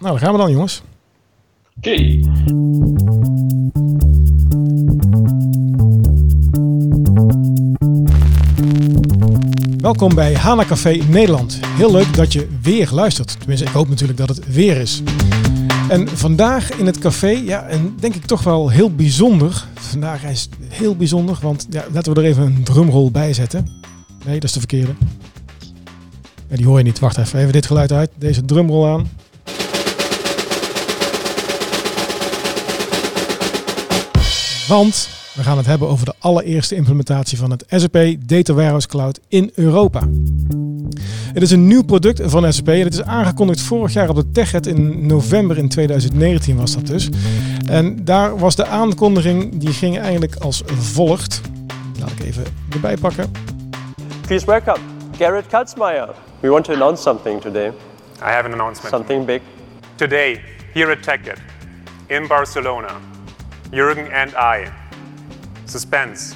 Nou, dan gaan we dan, jongens. Oké. Welkom bij Hana Café Nederland. Heel leuk dat je weer luistert. Tenminste, ik hoop natuurlijk dat het weer is. En vandaag in het café, ja, en denk ik toch wel heel bijzonder. Vandaag is het heel bijzonder, want ja, laten we er even een drumrol bij zetten. Nee, dat is de verkeerde. Ja, die hoor je niet. Wacht even, even dit geluid uit. Deze drumrol aan. Want we gaan het hebben over de allereerste implementatie van het SAP Data Warehouse Cloud in Europa. Het is een nieuw product van SAP. Het is aangekondigd vorig jaar op de TechEd in november in 2019 was dat dus. En daar was de aankondiging, die ging eigenlijk als volgt. Laat ik even erbij pakken. Please welcome Garrett Katzmeier. We want to announce something today. I have an announcement. Something big. Today, here at TechEd, in Barcelona, Jürgen and I, suspense,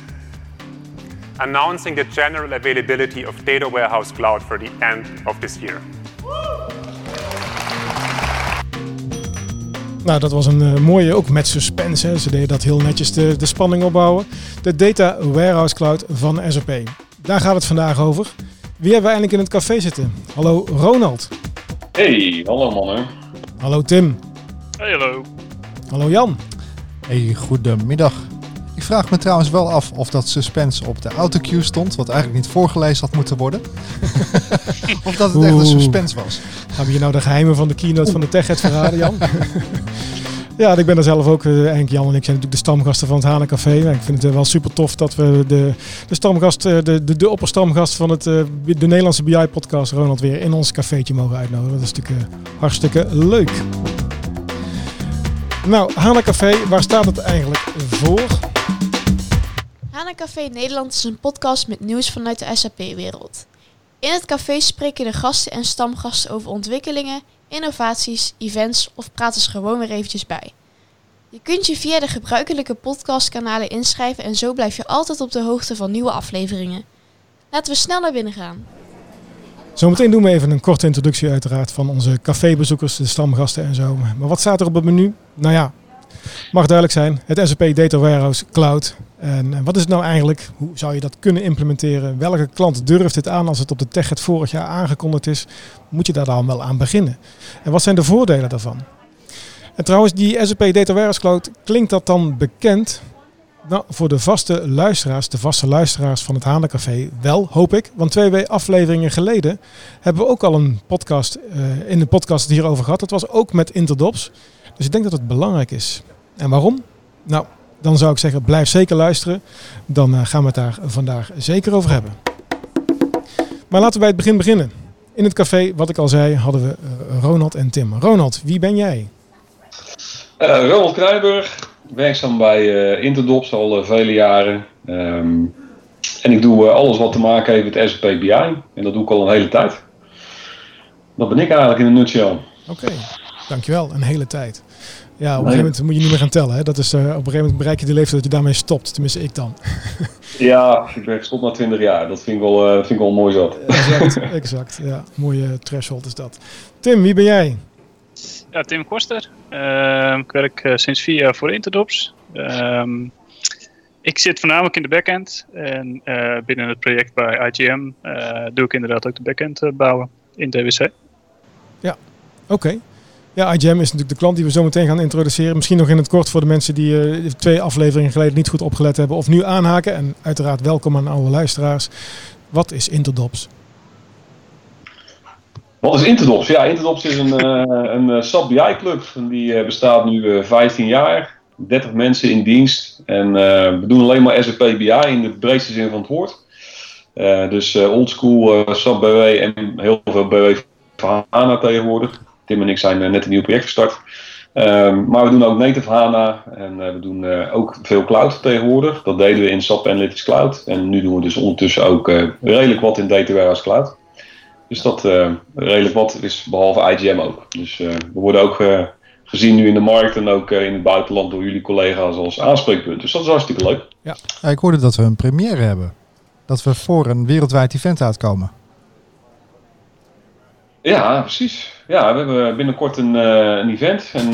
announcing the general availability of Data Warehouse Cloud for the end of this year. Nou, dat was een eh, mooie, ook met suspense. Hè. Ze deden dat heel netjes de, de spanning opbouwen. De Data Warehouse Cloud van SAP. Daar gaat het vandaag over. Wie hebben we eindelijk in het café zitten? Hallo Ronald. Hey, hallo mannen. Hallo Tim. Hey, hallo. Hallo Jan. Hey, goedemiddag. Ik vraag me trouwens wel af of dat suspense op de autocue stond, wat eigenlijk niet voorgelezen had moeten worden. of dat het echt een suspense was. Hebben je nou de geheimen van de keynote van de TechEd verraden, Jan? ja, ik ben er zelf ook. eh, Henk, Jan en ik zijn natuurlijk de stamgasten van het Hana Café. En ik vind het eh, wel super tof dat we de, de stamgast, eh, de, de, de opperstamgast van het, eh, de Nederlandse BI-podcast, Ronald, weer in ons cafeetje mogen uitnodigen. Dat is natuurlijk eh, hartstikke leuk. Nou, Hana Café, waar staat het eigenlijk voor? Hana Café Nederland is een podcast met nieuws vanuit de SAP-wereld. In het café spreken de gasten en stamgasten over ontwikkelingen, innovaties, events of praten ze gewoon weer eventjes bij. Je kunt je via de gebruikelijke podcastkanalen inschrijven en zo blijf je altijd op de hoogte van nieuwe afleveringen. Laten we snel naar binnen gaan. Zometeen doen we even een korte introductie uiteraard van onze cafébezoekers, de stamgasten en zo. Maar wat staat er op het menu? Nou ja, mag duidelijk zijn. Het SAP Data Warehouse Cloud. En eh, wat is het nou eigenlijk? Hoe zou je dat kunnen implementeren? Welke klant durft dit aan als het op de TechEd vorig jaar aangekondigd is? Moet je daar dan wel aan beginnen? En wat zijn de voordelen daarvan? En trouwens, die SAP Data Warehouse Cloud, klinkt dat dan bekend? Nou, voor de vaste luisteraars, de vaste luisteraars van het Hanencafé wel, hoop ik. Want twee we- afleveringen geleden hebben we ook al een podcast, eh, in de podcast hierover gehad. Dat was ook met Interdops. Dus ik denk dat het belangrijk is. En waarom? Nou, dan zou ik zeggen, blijf zeker luisteren. Dan eh, gaan we het daar vandaag zeker over hebben. Maar laten we bij het begin beginnen. In het café, wat ik al zei, hadden we eh, Ronald en Tim. Ronald, wie ben jij? Ronald Kruijburg, werkzaam bij eh, Interdops al eh, vele jaren. Ehm, en ik doe eh, alles wat te maken heeft met SAP BI. En dat doe ik al een hele tijd. Dat ben ik eigenlijk in een nutshell. Oké, dankjewel. Een hele tijd. Ja, op een gegeven moment moet je niet meer gaan tellen. Hè? Dat is, op een gegeven moment bereik je de leeftijd dat je daarmee stopt. Tenminste, ik dan. Ja, ik ben gestopt na 20 jaar. Dat vind ik wel, eh, vind ik wel mooi zat. Exact, exact. Ja, mooie threshold is dat. Tim, wie ben jij? Ja, Tim Koster. Ehm, ik werk eh, sinds vier jaar voor Interdops. Ehm, ik zit voornamelijk in de backend. En eh, binnen het project bij IGM eh, doe ik inderdaad ook de backend bouwen in DWC. Oké. Ja, IGM is natuurlijk de klant die we zo meteen gaan introduceren. Misschien nog in het kort voor de mensen die twee afleveringen geleden niet goed opgelet hebben of nu aanhaken. En uiteraard welkom aan alle luisteraars. Wat is Interdops? Wat is Interdops? Ja, Interdops is een, eh, een eh, SAP BI-club. Die eh, bestaat nu eh, 15 jaar. 30 mensen in dienst. En we doen alleen maar SAP BI in de breedste zin van het woord. Dus oldschool SAP BW en heel veel BW van HANA tegenwoordig. Tim en ik zijn net een nieuw project gestart. Ehm, maar we doen ook native HANA en we doen ook veel cloud tegenwoordig. Dat deden we in SAP Analytics Cloud. En nu doen we dus ondertussen ook redelijk wat in Data Warehouse Cloud. Dus dat eh, redelijk wat is behalve IGM ook. Dus eh, we worden ook eh, gezien nu in de markt en ook in het buitenland door jullie collega's als aanspreekpunt. Dus dat is hartstikke leuk. Ja, ik hoorde dat we een première hebben. Dat we voor een wereldwijd event uitkomen. Ja, precies. Ja, we hebben binnenkort een, eh, een event. En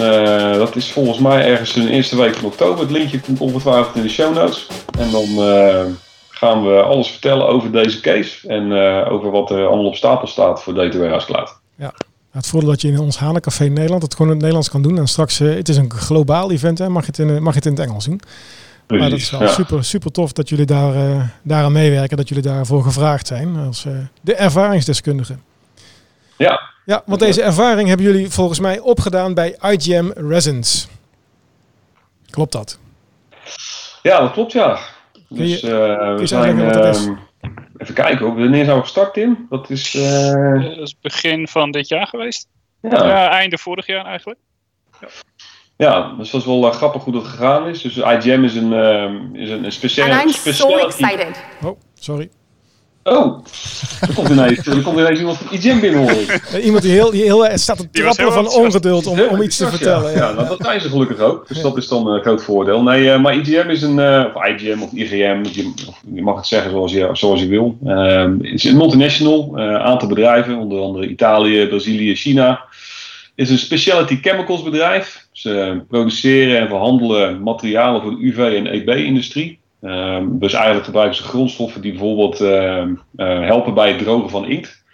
dat is volgens mij ergens in de eerste week van oktober. Het linkje komt ongetwijfeld in de show notes. En dan gaan we alles vertellen over deze case. En eh, over wat er allemaal op stapel staat voor Data Warehouse Cloud. Het voordeel dat je in ons Hanencafé in Nederland het gewoon in het Nederlands kan doen. En straks, eh, het is een globaal event, hè, mag, je het in, eh, mag je het in het Engels doen. Maar dat is wel ja. super, super tof dat jullie daar, eh, daaraan meewerken. Dat jullie daarvoor gevraagd zijn als de ervaringsdeskundigen. Ja, Ja, want deze ervaring hebben jullie volgens mij opgedaan bij IGM Resins. Klopt dat? ja, dat klopt ja. Kun je- Dus eh, we je zijn... wat is? ehm, even kijken, wanneer zijn we gestart Tim? Dat is... eh, Eh, Dat is begin van dit jaar geweest. ja. Ja, einde vorig jaar eigenlijk. Ja, dus dat is wel eh, grappig hoe dat gegaan is. Dus IGM is een, ehm, is een, een speciale... And I'm so excited. Oh, sorry. Oh, er komt ineens, er komt ineens iemand van IGM binnen hoor ik. Eh, Iemand die heel, die heel eh, staat te trappelen van ongeduld om, om iets te Ja, vertellen. Ja, Ja. nou, dat zijn ze gelukkig ook. Dus dat is dan een groot voordeel. Nee, eh, maar IGM is een, eh, of IGM of IGM, je, mag het zeggen zoals je, zoals je wil. Ehm, het is een multinational, een aantal bedrijven, onder andere Italië, Brazilië, China. Het is een specialty chemicals bedrijf. Ze produceren en verhandelen materialen voor de UV- en EB-industrie. Ehm, dus eigenlijk gebruiken ze grondstoffen die bijvoorbeeld ehm, eh, helpen bij het drogen van inkt.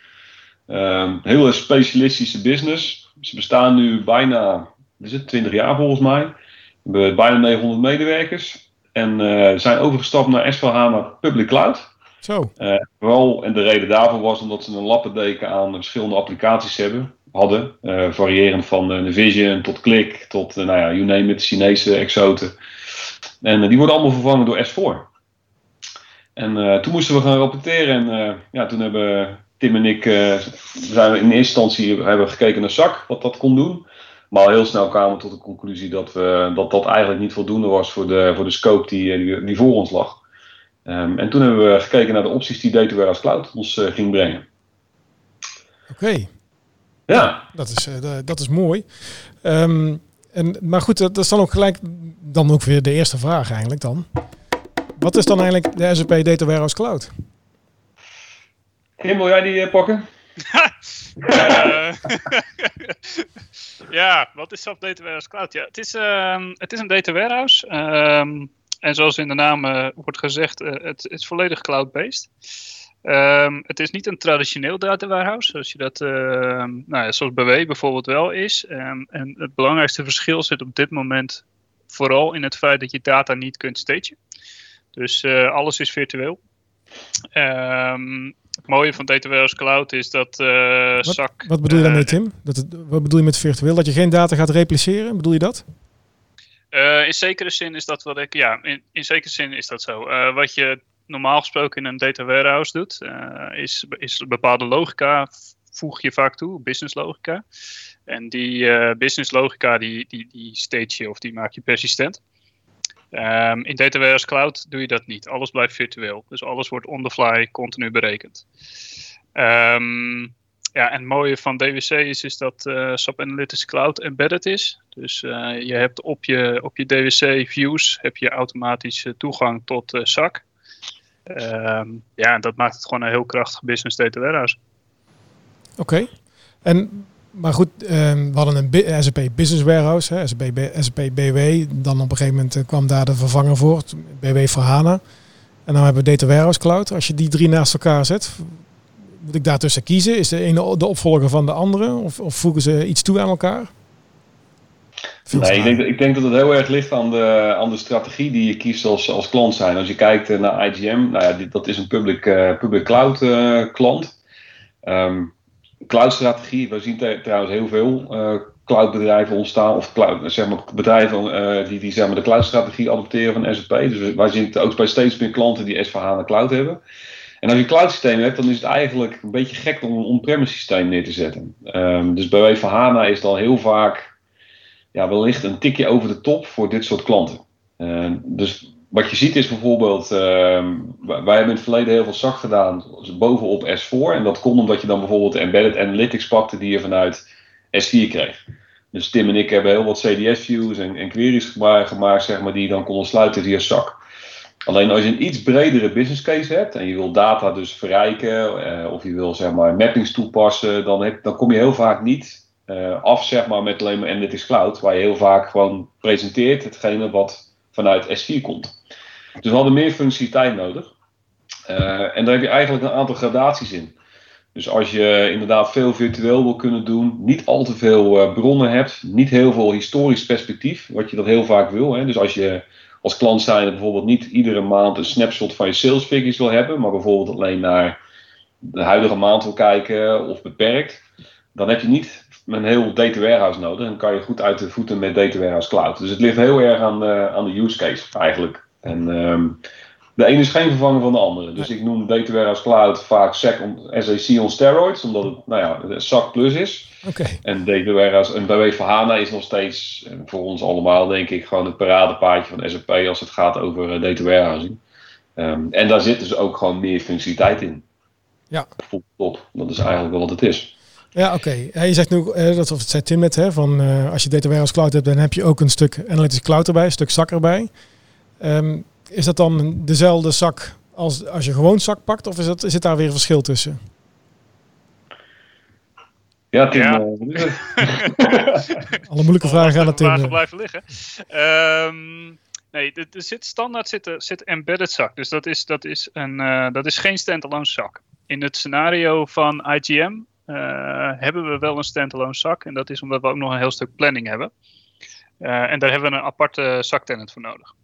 Een hele specialistische business. Ze bestaan nu bijna is het, 20 jaar volgens mij. We hebben bijna 900 medewerkers. En eh, zijn overgestapt naar S4HANA Public Cloud. Zo, Vooral, en de reden daarvoor was omdat ze een lappendeken aan verschillende applicaties hebben, hadden. Eh, variërend van eh, Navision tot Click tot, eh, nou ja, you name it, Chinese exoten. En eh, die worden allemaal vervangen door S4. En eh, toen moesten we gaan rapporteren en eh, ja, toen hebben Tim en ik, zijn we in eerste instantie hebben we gekeken naar ZAK, wat dat kon doen. Maar al heel snel kwamen we tot de conclusie dat, we, dat dat eigenlijk niet voldoende was voor de, voor de scope die, die, die voor ons lag. Ehm, en toen hebben we gekeken naar de opties die Data Warehouse Cloud ons ging brengen. oké. Ja, Dat is, da- dat is mooi. Ehm, en, maar goed, dat dat is dan ook gelijk dan ook weer de eerste vraag eigenlijk dan. Wat is dan eigenlijk de SAP Data Warehouse Cloud? Kim, wil jij die eh, pakken? Ja, wat is SAP Data Warehouse Cloud? Ja, het, is, ehm, het is een data warehouse. ehm, en zoals in de naam eh, wordt gezegd, eh, het, het is volledig cloud-based. Ehm, het is niet een traditioneel data warehouse, zoals je dat, ehm, nou ja, zoals BW bijvoorbeeld wel is. Ehm, en het belangrijkste verschil zit op dit moment vooral in het feit dat je data niet kunt stagen. Dus eh, alles is virtueel. Het mooie van Data Warehouse Cloud is dat eh SAC... Wat bedoel je daarmee, eh, Tim? Dat het, wat bedoel je met virtueel? Dat je geen data gaat repliceren? Bedoel je dat? In zekere zin is dat wat ik. Ja, in, in zekere zin is dat zo. Wat je normaal gesproken in een data warehouse doet, eh, is, is bepaalde logica voeg je vaak toe, business logica. En die eh, business logica die, die, die stage je of die maak je persistent. Ehm, in Data Warehouse Cloud doe je dat niet. Alles blijft virtueel. Dus alles wordt on the fly continu berekend. Ehm, ja, en het mooie van DWC is, is dat eh SAP Analytics Cloud embedded is. Dus je hebt op je, op je DWC views heb je automatisch toegang tot SAC. Ehm, ja, en dat maakt het gewoon een heel krachtig business data warehouse. Oké. En, maar goed, ehm, we hadden een SAP Business Warehouse, hè, SAP, SAP BW. Dan op een gegeven moment eh, kwam daar de vervanger voor, BW voor HANA. En dan hebben we Data Warehouse Cloud. Als je die drie naast elkaar zet, moet ik daartussen kiezen? Is de ene de opvolger van de andere? Of, of voegen ze iets toe aan elkaar? Nee, ik denk, dat- ik denk dat het heel erg ligt aan de, aan de strategie die je kiest als, als klant zijn. Als je kijkt eh, naar IGM, nou ja, dit, dat is een public, eh, public cloud eh, klant. Ehm cloud-strategie, we zien trouwens heel veel eh, cloudbedrijven ontstaan, of cloud, zeg maar, bedrijven die, die zeg maar, de cloud-strategie adopteren van SAP. Dus wij zien het ook bij steeds meer klanten die S4HANA Cloud hebben. En als je een cloud systeem hebt, dan is het eigenlijk een beetje gek om een on-premise systeem neer te zetten. Ehm, dus bij S4HANA is het al heel vaak ja, wellicht een tikje over de top voor dit soort klanten. Uh, dus wat je ziet is bijvoorbeeld, uh, wij hebben in het verleden heel veel SAC gedaan dus bovenop S4. En dat kon omdat je dan bijvoorbeeld de embedded analytics pakte die je vanuit S4 kreeg. Dus Tim en ik hebben heel wat CDS-views en, en, queries gemaakt, zeg maar, die je dan konden sluiten via SAC. Alleen als je een iets bredere business case hebt en je wil data dus verrijken eh, of je wil zeg maar mappings toepassen, dan, heb, dan kom je heel vaak niet eh, af zeg maar, met alleen maar Analytics Cloud, waar je heel vaak gewoon presenteert hetgene wat vanuit S4 komt. Dus we hadden meer functionaliteit nodig. Eh, en daar heb je eigenlijk een aantal gradaties in. Dus als je inderdaad veel virtueel wil kunnen doen, niet al te veel uh, bronnen hebt, niet heel veel historisch perspectief, wat je dat heel vaak wil. Hè? Dus als je als klant zijn bijvoorbeeld niet iedere maand een snapshot van je sales figures wil hebben, maar bijvoorbeeld alleen naar de huidige maand wil kijken of beperkt, dan heb je niet een heel data warehouse nodig en kan je goed uit de voeten met data warehouse cloud. Dus het ligt heel erg aan de, aan de use case eigenlijk. En um, de ene is geen vervanger van de andere. Dus ik noem Data Warehouse Cloud vaak SAC on, SAC on steroids, omdat het nou ja, SAC plus is. Okay. En Data Warehouse en BW voor HANA is nog steeds voor ons allemaal, denk ik, gewoon het paradepaadje van SAP als het gaat over uh, data warehousing. Um, en daar zit dus ook gewoon meer functionaliteit in. Ja. Top. Dat is eigenlijk wel wat het is. Ja, oké. Okay. Je zegt nu, uh, dat of het zei Tim net, hè, van uh, als je Data Warehouse Cloud hebt, dan heb je ook een stuk Analytics Cloud erbij, een stuk zak erbij. Um, is dat dan dezelfde zak als als je gewoon zak pakt? Of is dat, zit daar weer een verschil tussen? Ja, Tim. Ja. Alle moeilijke vragen gaan naar Tim. Vragen blijven liggen. Um, nee, er zit standaard zit, zit embedded zak. Dus dat is, dat is, een, uh, dat is geen standalone zak. In het scenario van IGM uh, hebben we wel een standalone zak. En dat is omdat we ook nog een heel stuk planning hebben. Uh, en daar hebben we een aparte zaktenant voor nodig.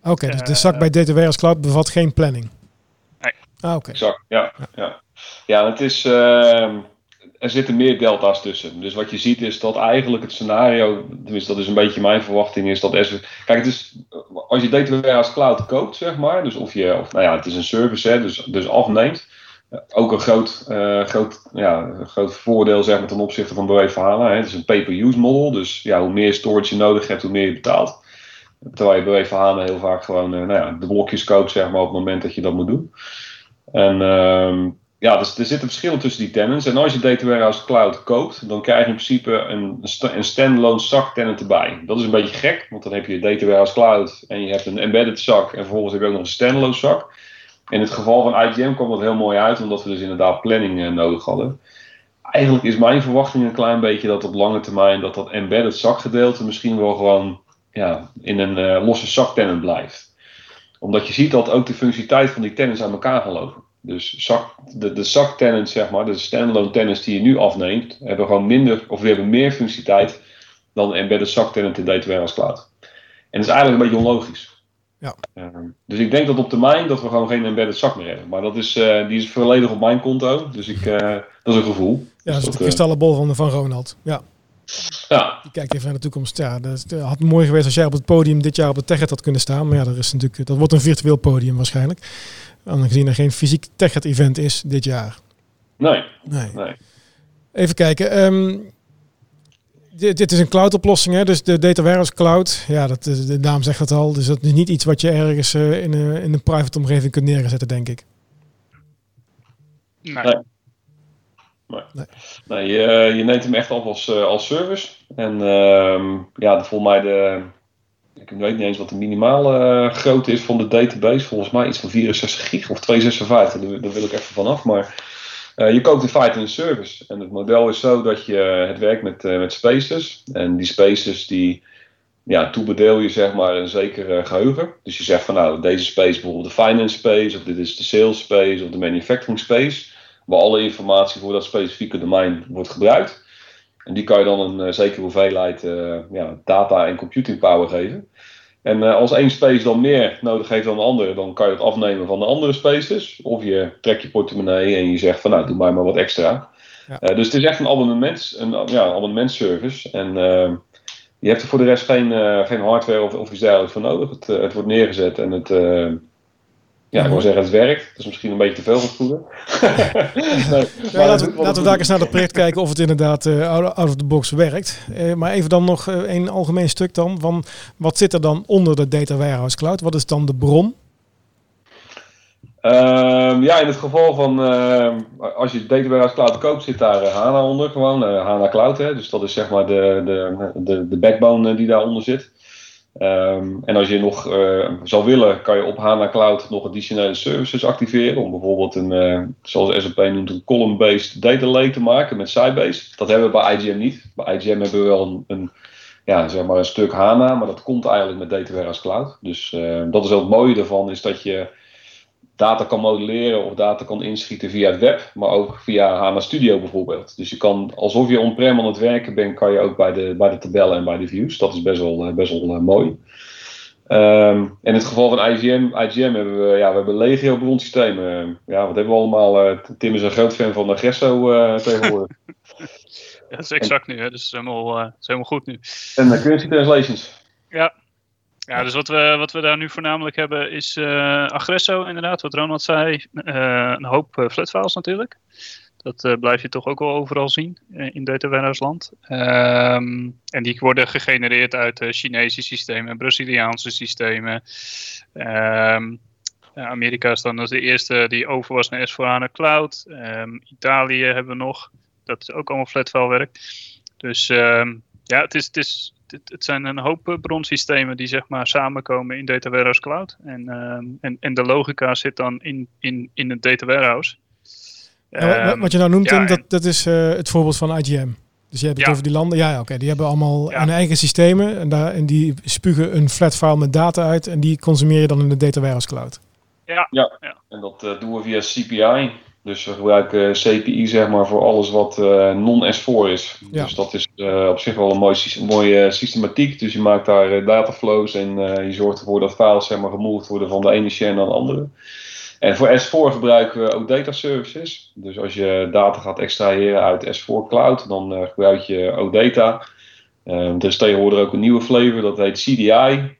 Oké, okay, dus de zak bij Data Warehouse Cloud bevat geen planning? Nee. Ah, oké. Okay. Exact, ja. Ja, ja het is, uh, er zitten meer delta's tussen. Dus wat je ziet is dat eigenlijk het scenario, tenminste dat is een beetje mijn verwachting, is dat Azure... Kijk, het is, als je Data Warehouse Cloud koopt, zeg maar, dus of je, of nou ja, het is een service, hè, dus, dus afneemt, ook een groot, uh, groot, ja, een groot voordeel zeg maar, ten opzichte van HANA. Hè. Het is een pay-per-use model, dus ja, hoe meer storage je nodig hebt, hoe meer je betaalt. Terwijl je HANA heel vaak gewoon uh, nou ja, de blokjes koopt zeg maar, op het moment dat je dat moet doen. En uh, ja, dus er zitten verschillen tussen die tenants. En als je Data Warehouse Cloud koopt, dan krijg je in principe een, een standalone zak tenant erbij. Dat is een beetje gek, want dan heb je Data Warehouse Cloud en je hebt een embedded zak en vervolgens heb je ook nog een standalone zak. In het geval van IGM kwam dat heel mooi uit, omdat we dus inderdaad planning uh, nodig hadden. Eigenlijk is mijn verwachting een klein beetje dat op lange termijn dat dat embedded zakgedeelte misschien wel gewoon ja, in een uh, losse zak tenant blijft. Omdat je ziet dat ook de functionaliteit van die tenants aan elkaar gaan lopen. Dus zak, de, de zak tenants, zeg maar, de standalone tenants die je nu afneemt, hebben gewoon minder, of die hebben meer functionaliteit dan de embedded zak tenant in Data Warehouse Cloud. En dat is eigenlijk een beetje onlogisch. Ja. Uh, dus ik denk dat op termijn dat we gewoon geen embedded zak meer hebben. Maar dat is, uh, die is volledig op mijn konto. Dus ik, uh, dat is een gevoel. Ja, dat is de kristallenbol van, van Ronald. Ja. Ja. Die kijkt even naar de toekomst. Ja, dat had mooi geweest als jij op het podium dit jaar op de TechEd had kunnen staan. Maar ja, dat, is natuurlijk, dat wordt een virtueel podium waarschijnlijk. Aangezien er geen fysiek TechEd event is dit jaar. Nee. nee. nee. Even kijken. Um, dit, dit, is een cloud oplossing, hè? dus de Data Warehouse Cloud. Ja, dat, de naam zegt het al. Dus dat is niet iets wat je ergens uh, in, een, in een private omgeving kunt neerzetten, denk ik. Nee. nee. Nee. nee. nee je, je, neemt hem echt op als, uh, als service. En uh, ja, volgens mij de. Ik weet niet eens wat de minimale uh, grootte is van de database. Volgens mij iets van 64 gig of 256. Daar, daar wil ik even vanaf. Maar je koopt in feite een service. En het model is zo dat je het werkt met, met spaces. En die spaces die. Ja, toebedeel je zeg maar een zeker geheugen. Dus je zegt van nou, deze space bijvoorbeeld de finance space, of dit is de sales space, of de manufacturing space waar alle informatie voor dat specifieke domein wordt gebruikt. En die kan je dan een zekere hoeveelheid ja, data en computing power geven. En uh, als één space dan meer nodig heeft dan de andere, dan kan je het afnemen van de andere spaces. Of je trekt je portemonnee en je zegt van nou, doe maar maar wat extra. Ja. dus het is echt een abonnement, een ja, abonnementservice. En je hebt er voor de rest geen, geen hardware of, of iets dergelijks voor nodig. Het, het wordt neergezet en het ja, ik wil zeggen, het werkt. Dat is misschien een beetje te veel goede. nee, ja, laten, we, laten we daar eens naar het project kijken of het inderdaad uh, out of the box werkt. Uh, maar even dan nog uh, een algemeen stuk dan. Van wat zit er dan onder de Data Warehouse Cloud? Wat is dan de bron? Um, ja, in het geval van als je Data Warehouse Cloud koopt, zit daar HANA onder gewoon. HANA Cloud, hè. dus dat is zeg maar de, de, de, de backbone die daaronder zit. Ehm, en als je nog uh, zou willen, kan je op HANA Cloud nog additionele services activeren. Om bijvoorbeeld een, uh, zoals SAP noemt, een column-based data lake te maken met Sybase. Dat hebben we bij IGM niet. Bij IGM hebben we wel een, een ja, zeg maar een stuk HANA, maar dat komt eigenlijk met Data Warehouse Cloud. Dus uh, dat is ook het mooie ervan, is dat je data kan modelleren of data kan inschieten via het web, maar ook via HANA Studio bijvoorbeeld. Dus je kan, alsof je on-prem aan het werken bent, kan je ook bij de, bij de tabellen en bij de views. Dat is best wel, best wel uh, mooi. Um, in het geval van IGM, IGM hebben we, ja, we hebben legio bronsystemen. Ja, wat hebben we allemaal? Uh, Tim is een groot fan van Agresso uh, tegenwoordig. dat is exact nu, hè? dus het is helemaal, uh, is helemaal goed nu. En uh, currency translations. Ja. Ja, dus wat we, wat we daar nu voornamelijk hebben is uh, Agresso, inderdaad, wat Ronald zei. Uh, een hoop uh, flatfiles natuurlijk. Dat blijf je toch ook wel overal zien in Data Warehouse land. Um, en die worden gegenereerd uit Chinese systemen, Braziliaanse systemen. Um, Amerika is dan als de eerste die over was naar S4HANA Cloud. Um, Italië hebben we nog. Dat is ook allemaal flatfile werk. Dus ja, het is, het is het, het, zijn een hoop bronsystemen die zeg maar samenkomen in Data Warehouse Cloud. En, uh, en, en de logica zit dan in, in, in het Data Warehouse. Ja, wat je nou noemt, ja, Tim, dat, dat is uh, het voorbeeld van IGM. Dus je hebt het ja. over die landen. Ja, oké. Okay, die hebben allemaal hun eigen systemen. En, daar, en die spugen een flat file met data uit. En die consumeer je dan in de Data Warehouse Cloud. Ja, ja. en dat uh, doen we via CPI. Dus we gebruiken CPI zeg maar voor alles wat uh, non-S4 is. Ja. Dus dat is uh, op zich wel een mooie, mooie systematiek. Dus je maakt daar uh, dataflows en je zorgt ervoor dat files zeg maar, worden van de ene share naar de andere. En voor S4 gebruiken we ook data services. Dus als je data gaat extraheren uit S4 Cloud, dan gebruik je OData. er is tegenwoordig ook een nieuwe flavor, dat heet CDI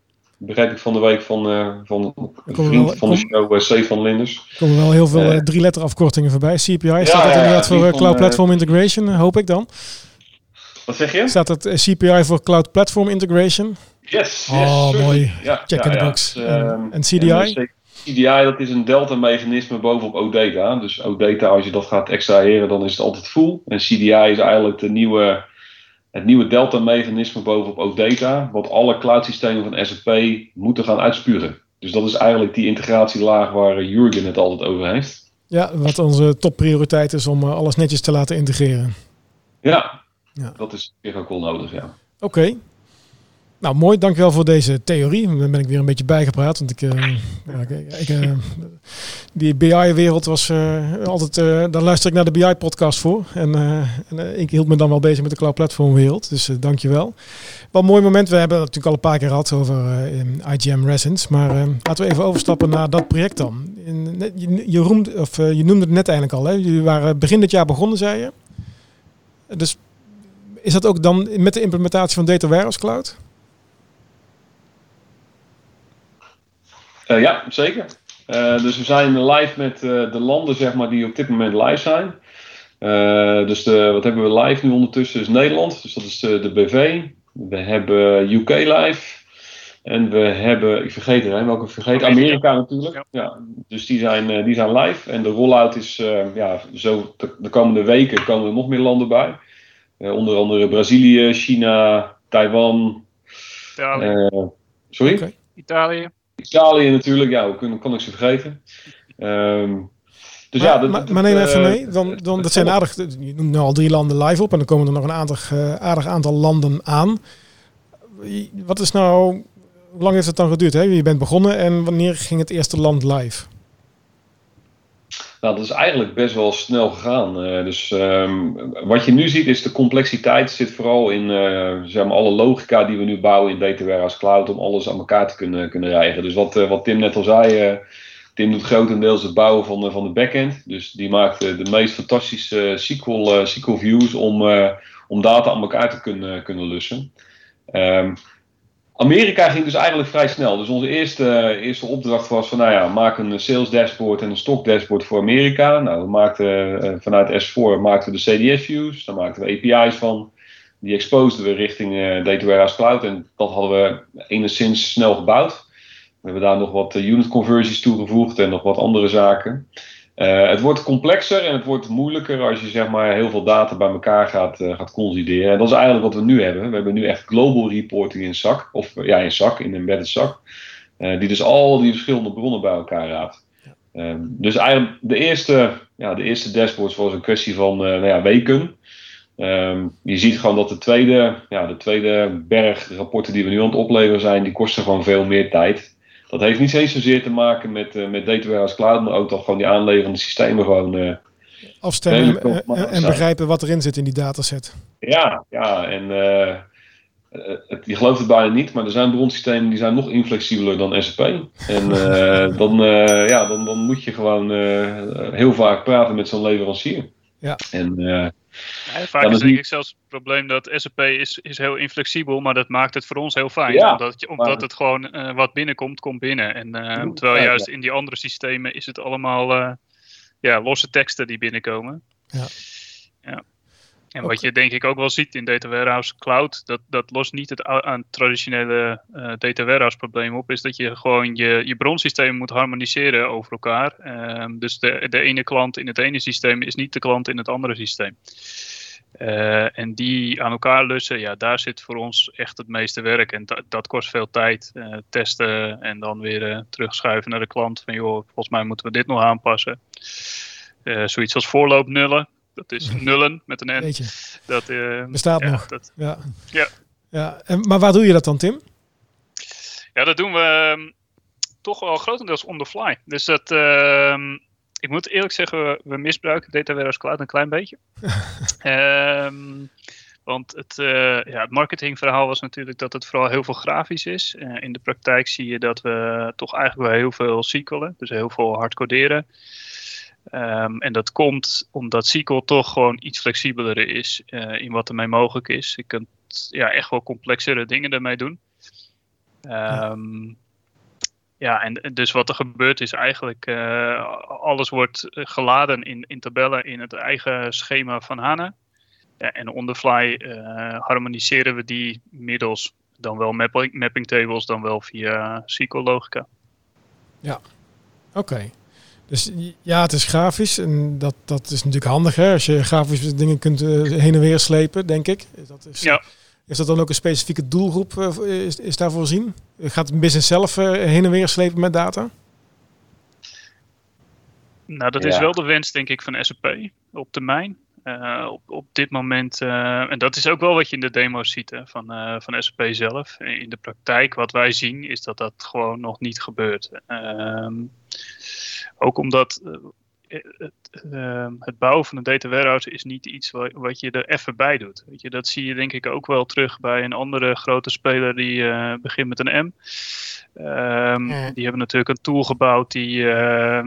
begrijp ik van de week van, uh, van een vriend wel, van de show, uh, Stefan Linders. Er komen wel heel veel uh, drie letter afkortingen voorbij. CPI, staat ja, dat inderdaad voor Cloud Platform Integration, hoop ik dan? Wat zeg je? Staat het CPI voor Cloud Platform Integration? Yes, Oh, yes, mooi. Ja, Check in the box. En, en CDI? CDI, dat is een delta-mechanisme bovenop OData. Dus OData, als je dat gaat extraheren, dan is het altijd full. En CDI is eigenlijk de nieuwe het nieuwe Delta-mechanisme bovenop OData, wat alle cloud-systemen van SAP moeten gaan uitspuren. Dus dat is eigenlijk die integratielaag waar Jurgen het altijd over heeft. Ja, wat onze topprioriteit is om alles netjes te laten integreren. Ja, ja. dat is weer ook wel nodig, ja. Oké. Okay. Nou, mooi. Dankjewel voor deze theorie. Dan ben ik weer een beetje bijgepraat. Want ik, uh, ja, ik, uh, die BI-wereld was uh, altijd... daar luister ik naar de BI-podcast voor. En, en ik hield me dan wel bezig met de cloud platform wereld. Dus dankjewel. Wat een mooi moment. We hebben het natuurlijk al een paar keer gehad over IGM Resins. Maar laten we even overstappen naar dat project dan. Je, je, of, je noemde het net eigenlijk al. Hè? Jullie waren begin dit jaar begonnen, zei je. Dus is dat ook dan met de implementatie van Data Warehouse Cloud? Uh, ja, zeker. Uh, dus we zijn live met uh, de landen zeg maar, die op dit moment live zijn. dus de, wat hebben we live nu ondertussen is Nederland, dus dat is de, de BV. We hebben UK live. En we hebben, ik vergeet er, hè, welke vergeet, Amerika natuurlijk. Ja. ja. dus die zijn, die zijn live. En de rollout is, ja, zo de, de, komende weken komen er nog meer landen bij. onder andere Brazilië, China, Taiwan. Italië. sorry? Okay. Italië. Italië natuurlijk, ja, hoe kan, kan ik ze vergeten? Um, dus maar, ja, dat, maar, maar neem even uh, mee, dan, dan, dat zijn aardig, je noemt nu al drie landen live op en dan komen er nog een aardig, uh, aardig aantal landen aan. Wat is nou, hoe lang heeft het dan geduurd? Hè? Je bent begonnen en wanneer ging het eerste land live? Nou, dat is eigenlijk best wel snel gegaan. Uh, dus um, wat je nu ziet is de complexiteit zit vooral in uh, zeg maar alle logica die we nu bouwen in Data Warehouse Cloud om alles aan elkaar te kunnen, kunnen rijgen. Dus wat, uh, wat Tim net al zei, Tim doet grotendeels het bouwen van, van de backend. Dus die maakt de meest fantastische SQL, SQL views om, om data aan elkaar te kunnen, kunnen lussen. Um, Amerika ging dus eigenlijk vrij snel. Dus onze eerste, eerste opdracht was van, nou ja, maak een sales dashboard en een stock dashboard voor Amerika. Nou, we maakten uh, vanuit S4 maakten we de CDS views, daar maakten we API's van. Die exposeden we richting uh, Data Cloud en dat hadden we enigszins snel gebouwd. We hebben daar nog wat unit conversies toegevoegd en nog wat andere zaken. Eh, het wordt complexer en het wordt moeilijker als je zeg maar, heel veel data bij elkaar gaat, uh, gaat consolideren. En dat is eigenlijk wat we nu hebben. We hebben nu echt global reporting in zak, of ja, in zak, in een embedded zak, uh, die dus al die verschillende bronnen bij elkaar raadt. Ehm, dus eigenlijk de eerste, ja, de eerste dashboards was een kwestie van nou ja, weken. Um, je ziet gewoon dat de tweede, ja, de tweede berg rapporten die we nu aan het opleveren zijn, die kosten gewoon veel meer tijd. Dat heeft niet eens zozeer te maken met, uh, met Data Warehouse Cloud, maar ook toch gewoon die aanleverende systemen gewoon... Uh, Afstemmen en, en, en, begrijpen wat erin zit in die dataset. Ja, ja en uh, het, je gelooft het bijna niet, maar er zijn bronsystemen die zijn nog inflexibeler dan SAP. En dan, ja, dan, dan moet je gewoon heel vaak praten met zo'n leverancier. Ja. En ja, vaak is denk ik zelfs het probleem dat SAP is, is heel inflexibel, maar dat maakt het voor ons heel fijn. Ja, omdat je, omdat het gewoon uh, wat binnenkomt, komt binnen. En uh, terwijl juist in die andere systemen is het allemaal uh, ja, losse teksten die binnenkomen. Ja. ja. En wat je denk ik ook wel ziet in Data Warehouse Cloud, dat, dat lost niet het aan traditionele uh, Data Warehouse probleem op, is dat je gewoon je, je bronsystemen moet harmoniseren over elkaar. Um, dus de, de ene klant in het ene systeem is niet de klant in het andere systeem. Uh, en die aan elkaar lussen, ja, daar zit voor ons echt het meeste werk. En dat, dat kost veel tijd. Uh, testen en dan weer terugschuiven naar de klant. Van joh, volgens mij moeten we dit nog aanpassen. zoiets als voorloopnullen. Dat is nullen met een N. Dat uh, bestaat ja, nog. Dat, ja. Ja. ja. En, maar waar doe je dat dan, Tim? Ja, dat doen we um, toch wel grotendeels on the fly. Dus dat, uh, ik moet eerlijk zeggen, we, we misbruiken Data Warehouse Cloud een klein beetje. um, want het, uh, ja, het marketingverhaal was natuurlijk dat het vooral heel veel grafisch is. Uh, in de praktijk zie je dat we toch eigenlijk wel heel veel SQL'en, dus heel veel hardcoderen. Um, en dat komt omdat SQL toch gewoon iets flexibeler is uh, in wat ermee mogelijk is. Je kunt ja, echt wel complexere dingen ermee doen. Um, ja. en dus wat er gebeurt is eigenlijk, uh, alles wordt geladen in, in tabellen in het eigen schema van HANA. Ja, en on the fly uh, harmoniseren we die middels dan wel mapping, mapping tables, dan wel via SQL logica. Ja, oké. Dus ja, het is grafisch en dat, dat is natuurlijk handig hè, als je grafische dingen kunt uh, heen en weer slepen, denk ik. Dat is, ja. is dat dan ook een specifieke doelgroep, uh, is, is daarvoor zien? Gaat het business zelf uh, heen en weer slepen met data? Nou, dat ja. is wel de wens, denk ik, van SAP op termijn. Uh, op, op dit moment, uh, en dat is ook wel wat je in de demo's ziet hè, van, uh, van SAP zelf. In de praktijk, wat wij zien, is dat dat gewoon nog niet gebeurt. Ook omdat het, het, bouwen van een data warehouse is niet iets wat, wat, je er even bij doet. Weet je, dat zie je denk ik ook wel terug bij een andere grote speler die begint met een M. Um, ja. Die hebben natuurlijk een tool gebouwd die uh,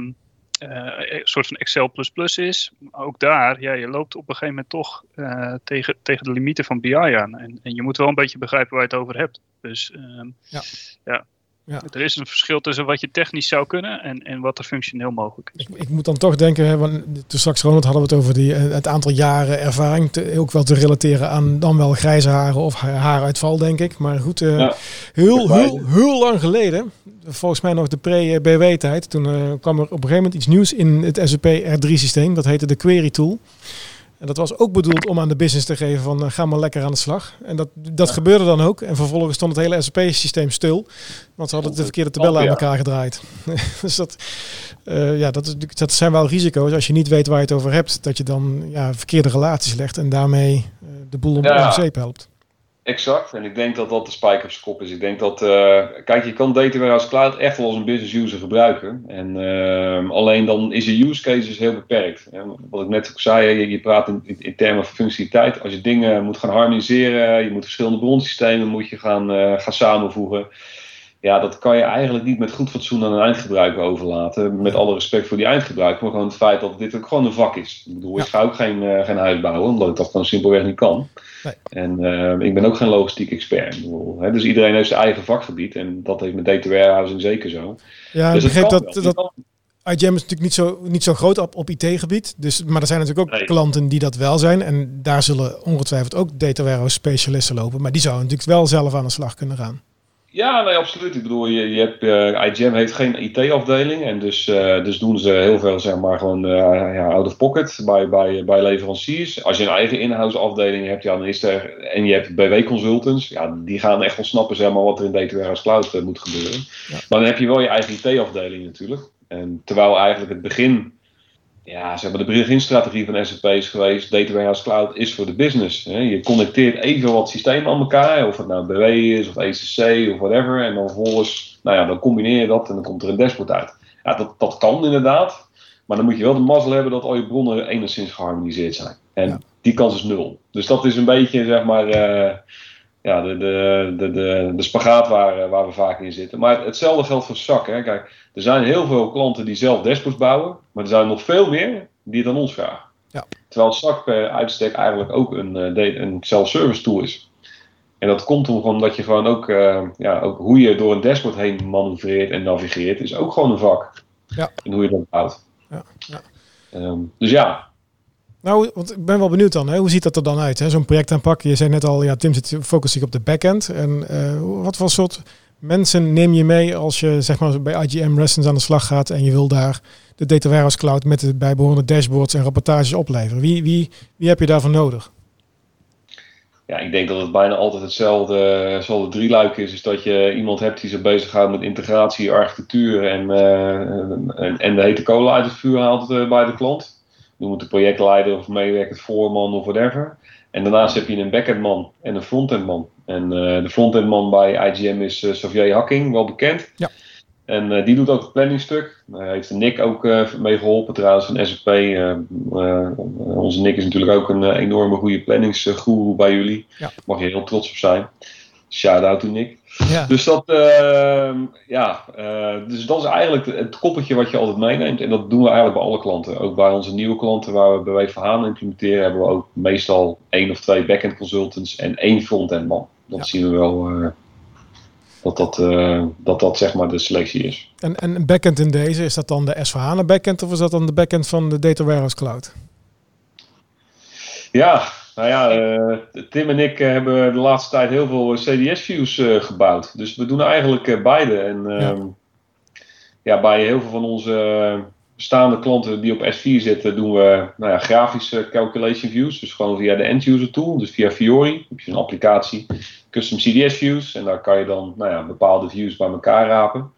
een soort van Excel is. Ook daar, ja, je loopt op een gegeven moment toch tegen, tegen de limieten van BI aan. En, en, je moet wel een beetje begrijpen waar je het over hebt. Dus uh, ja. ja. Ja. Er is een verschil tussen wat je technisch zou kunnen en, en wat er functioneel mogelijk is. Ik, ik moet dan toch denken, hè, want toen straks Ronald hadden we het over die, het aantal jaren ervaring, te, ook wel te relateren aan dan wel grijze haren of haaruitval, denk ik. Maar goed, uh, ja. heel, heel, heel lang geleden, volgens mij nog de pre-BW-tijd, toen uh, kwam er op een gegeven moment iets nieuws in het SAP R3-systeem, dat heette de Query Tool. En dat was ook bedoeld om aan de business te geven van uh, ga maar lekker aan de slag. En dat, dat ja. gebeurde dan ook. En vervolgens stond het hele SAP-systeem stil. Want ze hadden de verkeerde tabellen aan elkaar gedraaid. dus dat, uh, ja, dat, dat zijn wel risico's als je niet weet waar je het over hebt. Dat je dan ja, verkeerde relaties legt en daarmee uh, de boel om ja. de zeep helpt. Exact. En ik denk dat dat de spijker op zijn kop is. Ik denk dat, uh, kijk, je kan Data Warehouse Cloud echt wel als een business user gebruiken. En uh, alleen dan is je use case dus heel beperkt. Wat ik net ook zei, je, je praat in, in, termen van functionaliteit. Als je dingen moet gaan harmoniseren, je moet verschillende bronsystemen moet je gaan, uh, gaan samenvoegen. Ja, dat kan je eigenlijk niet met goed fatsoen aan een eindgebruiker overlaten. Met alle respect voor die eindgebruiker, maar gewoon het feit dat dit ook gewoon een vak is. Ik bedoel, ja. ik ga ook geen, uh, geen huis bouwen, omdat ik dat gewoon simpelweg niet kan. Nee. En uh, ik ben ook geen logistiek expert. Bedoel, hè? Dus iedereen heeft zijn eigen vakgebied en dat heeft met data warehousing zeker zo. Ja, dus ik begreep dat, dat IGM is natuurlijk niet zo, niet zo groot op, op IT-gebied. Dus, maar er zijn natuurlijk ook nee. klanten die dat wel zijn. En daar zullen ongetwijfeld ook data warehouse specialisten lopen. Maar die zouden natuurlijk wel zelf aan de slag kunnen gaan. Ja, nee, absoluut. Ik bedoel, je, je hebt, eh IGM heeft geen IT-afdeling en dus, eh, dus doen ze heel veel, zeg maar, gewoon eh, ja, out of pocket bij, bij, bij leveranciers. Als je een eigen in-house afdeling hebt, ja, dan is er, en je hebt BW-consultants, ja, die gaan echt wel snappen, zeg maar, wat er in Data Warehouse Cloud moet gebeuren. Ja. Maar dan heb je wel je eigen IT-afdeling natuurlijk. En terwijl eigenlijk het begin, ja, zeg maar, de beginstrategie van SAP is geweest, Data Warehouse Cloud is voor de business. Hè. Je connecteert even wat systemen aan elkaar, of het nou BW is, of ECC, of whatever. En dan vervolgens, nou ja, dan combineer je dat en dan komt er een dashboard uit. Ja, dat, dat kan inderdaad. Maar dan moet je wel de mazzel hebben dat al je bronnen enigszins geharmoniseerd zijn. En Ja. die kans is nul. Dus dat is een beetje, zeg maar, eh, ja, de, de, de, de, de spagaat waar, eh, waar we vaak in zitten. Maar hetzelfde geldt voor SAC. Hè. Kijk, er zijn heel veel klanten die zelf dashboards bouwen. Maar er zijn nog veel meer die het aan ons vragen. Ja. Terwijl SAC per uitstek eigenlijk ook een, eh, een self-service tool is. En dat komt omdat je gewoon ook, eh, ja, ook hoe je door een dashboard heen manoeuvreert en navigeert, is ook gewoon een vak. Ja. En hoe je dat bouwt. Ja, ja. Ehm, dus ja, Nou, want ik ben wel benieuwd dan. Hè? Hoe ziet dat er dan uit? Zo'n project aanpakken. Je zei net al, ja, Tim zit focust zich op de backend. En eh, wat voor soort mensen neem je mee als je zeg maar bij IGM Lessons aan de slag gaat en je wil daar de Data Warehouse Cloud met de bijbehorende dashboards en rapportages opleveren? Wie, wie, wie heb je daarvoor nodig? ja, ik denk dat het bijna altijd hetzelfde, hetzelfde drieluik is. Is dat je iemand hebt die zich bezighoudt met integratie, architectuur en, eh, en, en de hete kolen uit het vuur haalt eh, bij de klant. Noem het de projectleider of meewerkend voorman of whatever. En daarnaast heb je een backendman en een frontendman. En eh, de frontendman bij IGM is eh, Xavier Hakking, wel bekend. Ja. En eh, die doet ook het planningstuk. Daar heeft Nick ook mee geholpen trouwens van SAP. Onze Nick is natuurlijk ook een enorme goede planningsgoeroe bij jullie. Ja. Mag je heel trots op zijn. Shout-out to Nick. Ja, Dus dat, ehm, ja, eh, dus dat is eigenlijk het koppeltje wat je altijd meeneemt. En dat doen we eigenlijk bij alle klanten. Ook bij onze nieuwe klanten waar we BW voor HANA implementeren, hebben we ook meestal één of twee backend consultants en één frontend man. Dat Ja. zien we wel eh, dat, dat, eh, dat dat zeg maar de selectie is. en, en een backend in deze, is dat dan de S4HANA backend of is dat dan de backend van de Data Warehouse Cloud? Ja, nou ja, eh, Tim en ik eh, hebben de laatste tijd heel veel CDS-views eh, gebouwd. Dus we doen eigenlijk beide. En ehm, ja. bij heel veel van onze bestaande klanten die op S4 zitten, doen we nou ja, grafische calculation views. Dus gewoon via de end-user tool, dus via Fiori. heb je een applicatie, custom CDS views. En daar kan je dan nou ja, bepaalde views bij elkaar rapen.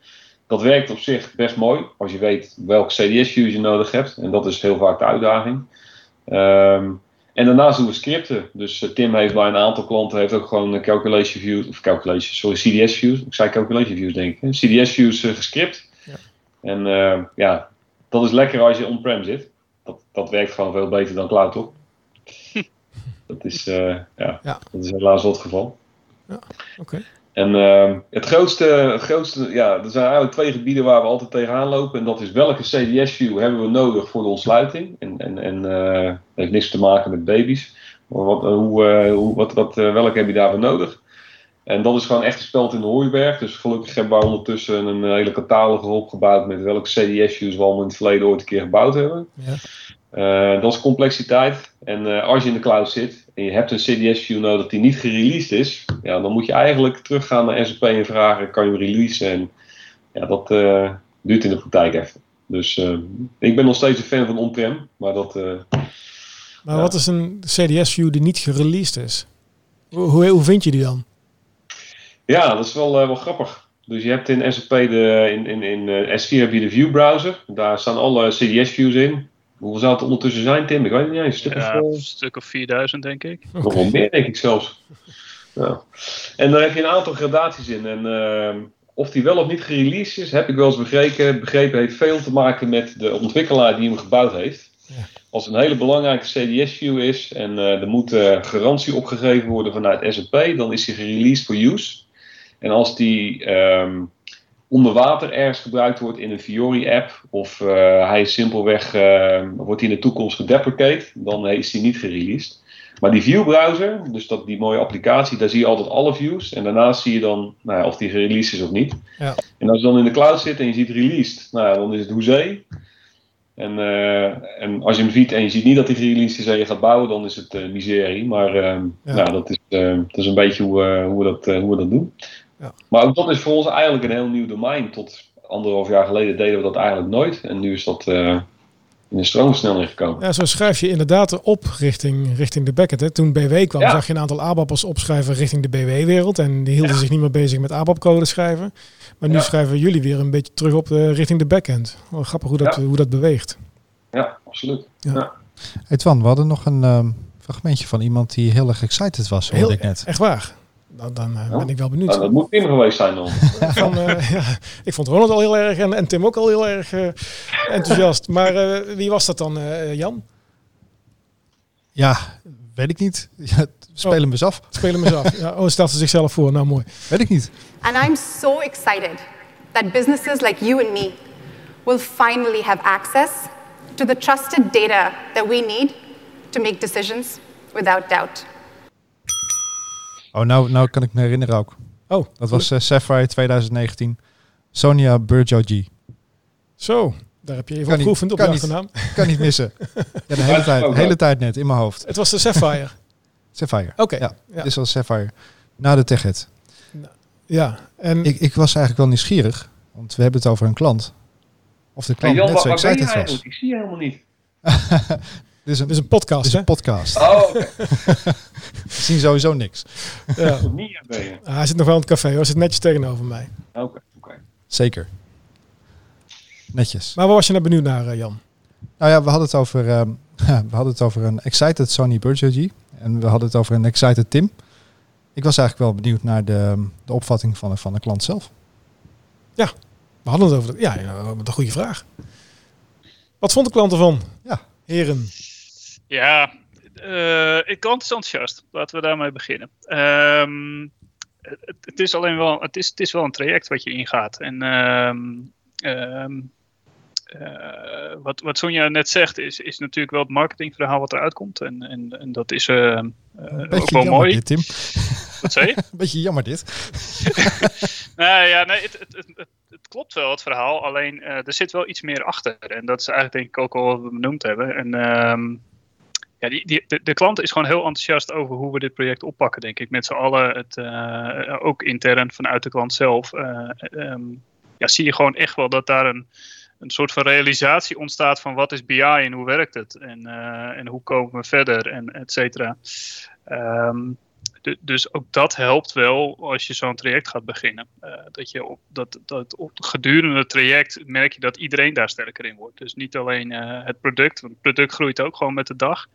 Dat werkt op zich best mooi, als je weet welke CDS-views je nodig hebt. En dat is heel vaak de uitdaging. Ehm, en daarnaast doen we scripten. Dus eh, Tim heeft bij een aantal klanten heeft ook gewoon een calculation views, of calculation, sorry, CDS views. Ik zei calculation views denk ik. CDS views eh, gescript. Ja. En eh, ja, dat is lekker als je on-prem zit. Dat, dat werkt gewoon veel beter dan cloud, toch? dat, is, eh, ja, Ja. dat is helaas wel het geval. Oké. En ehm, het grootste, grootste, ja, er zijn eigenlijk twee gebieden waar we altijd tegenaan lopen. En dat is welke CDS-view hebben we nodig voor de ontsluiting. En, en, en eh, heeft niks te maken met baby's. Maar wat, eh, hoe, eh, hoe, wat, wat, welke heb je daarvoor nodig? En dat is gewoon echt gespeld in de hooiberg. Dus gelukkig hebben we ondertussen een hele catalogus opgebouwd met welke CDS-views we allemaal in het verleden ooit een keer gebouwd hebben. Ja. Dat is complexiteit. En als je in de cloud zit en je hebt een CDS-view nodig die niet gereleased is, ja, dan moet je eigenlijk teruggaan naar SAP en vragen: kan je hem releasen? En ja, dat eh, duurt in de praktijk even. Dus eh, ik ben nog steeds een fan van on-prem, maar dat. eh, Maar Ja. wat is een CDS-view die niet gereleased is? Hoe, hoe, hoe vind je die dan? Ja, dat is wel, wel grappig. Dus je hebt in SAP, de, in, in, in eh, S4 heb je de view browser. Daar staan alle CDS views in. Hoeveel zou het ondertussen zijn, Tim? Ik weet het niet eens. Een stuk Ja, of, een stuk of 4000 denk ik. nog wel meer, denk ik zelfs. Ja. En daar heb je een aantal gradaties in. En ehm, of die wel of niet gereleased is, heb ik wel eens begrepen. Begrepen heeft veel te maken met de ontwikkelaar die hem gebouwd heeft. Ja. Als het een hele belangrijke CDS-view is en eh, er moet eh, garantie opgegeven worden vanuit SAP, dan is die gereleased for use. En als die ehm, onder water ergens gebruikt wordt in een Fiori-app, of eh, hij is simpelweg, eh, wordt hij in de toekomst gedeprecate, dan is hij niet gereleased. Maar die view-browser, dus dat, die mooie applicatie, daar zie je altijd alle views. En daarnaast zie je dan nou ja, of die gereleased is of niet. Ja. En als je dan in de cloud zit en je ziet released, nou ja, dan is het hoezee. En, eh, en als je hem ziet en je ziet niet dat hij gereleased is en je gaat bouwen, dan is het eh, miserie. Maar eh, Ja. nou, dat, is, dat is een beetje hoe, hoe, we dat, hoe we dat doen. Ja. Maar ook dat is voor ons eigenlijk een heel nieuw domein. Tot anderhalf jaar geleden deden we dat eigenlijk nooit. En nu is dat eh, in de stroomversnelling gekomen. Ja, zo schrijf je inderdaad op richting, richting de backend. Hè. Toen BW kwam, Ja. zag je een aantal ABAP'ers opschrijven richting de BW-wereld. En die hielden zich niet meer bezig met ABAP-code schrijven. Maar nu Ja. schrijven jullie weer een beetje terug op de, richting de backend. Wel grappig hoe dat, Ja. hoe dat beweegt. Ja, absoluut. Ja. Ja. Hey Twan, we hadden nog een ehm, fragmentje van iemand die heel erg excited was, hoorde Heel, ik net. echt waar. Nou, dan eh, Ja. ben ik wel benieuwd. Nou, dat moet Tim geweest zijn dan. Van, eh, ja, ik vond Ronald al heel erg en, en Tim ook al heel erg eh, enthousiast. Maar eh, wie was dat dan, eh, Jan? Ja, weet ik niet. Ja, spelen hem eens af. Speel hem eens af. Ja, oh, stelt ze zichzelf voor. Nou, mooi. Weet ik niet. And I'm so excited that businesses like you and me will finally have access to the trusted data that we need to make decisions without doubt. Oh, nou, nou kan ik me herinneren ook. Oh, Dat was eh, Sapphire 2019. Sonia Burjoji. Zo, daar heb je even op geoefend op kan de niet. achternaam. Kan niet missen. Ja, de hele tijd, hele tijd net in mijn hoofd. Het was de Sapphire. Sapphire. Oké. Ja, Ja. dit is wel Sapphire. Na de TechEd. Ja, en Ik, ik was eigenlijk wel nieuwsgierig. Want we hebben het over een klant. Of de Hey klant Jan, net zo excited was. Ik zie je helemaal niet. Dit is een, dit is een podcast, dit is een podcast. Oh. We zien sowieso niks. Ja. Ah, hij zit nog wel in het café, hoor. Hij zit netjes tegenover mij. Oké, oké. Zeker. Netjes. Maar waar was je nou benieuwd naar, eh, Jan? Nou ja, we hadden het over, ehm, we hadden het over een excited Sony Burjoji. En we hadden het over een excited Tim. Ik was eigenlijk wel benieuwd naar de, de opvatting van, de- van de klant zelf. We hadden het over... De, ja, ja, wat een goede vraag. Wat vond de klant ervan? Ja. Heren. Ja, eh, ik klant is enthousiast. Laten we daarmee beginnen. Ehm, het, het is alleen wel, het is, het is wel een traject wat je ingaat. En ehm, ehm, eh, wat, wat Sonja net zegt, is, is natuurlijk wel het marketingverhaal wat eruit komt. En, en, en dat is Een ook wel jammer mooi. dit, Tim. Wat zei je? Een beetje jammer dit. Nou ja, nee, het, het, het, het, het klopt wel, het verhaal. Alleen er zit wel iets meer achter. En dat is eigenlijk denk ik ook al wat we benoemd hebben. En ja, die, die, de, de klant is gewoon heel enthousiast over hoe we dit project oppakken, denk ik. Met z'n allen, het, eh, ook intern vanuit de klant zelf. eh, ehm, ja, zie je gewoon echt wel dat daar een, een soort van realisatie ontstaat van wat is BI en hoe werkt het? En, eh, en hoe komen we verder en et cetera. De- dus ook dat helpt wel als je zo'n traject gaat beginnen. Dat je op, dat, dat op gedurende het traject merk je dat iedereen daar sterker in wordt. Dus niet alleen het product, want het product groeit ook gewoon met de dag.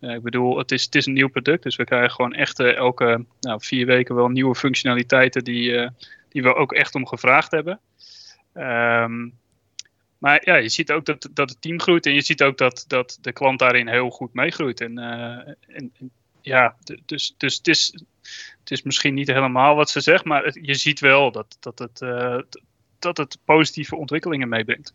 Eh, ik bedoel, het is, het is een nieuw product, dus we krijgen gewoon echt elke nou, vier weken wel nieuwe functionaliteiten die, eh, die we ook echt om gevraagd hebben. Ehm, maar ja, je ziet ook dat, dat het team groeit en je ziet ook dat, dat de klant daarin heel goed meegroeit. En, eh, en, ja, dus, dus het, is, het is misschien niet helemaal wat ze zegt, maar je ziet wel dat, dat, het, dat het positieve ontwikkelingen meebrengt.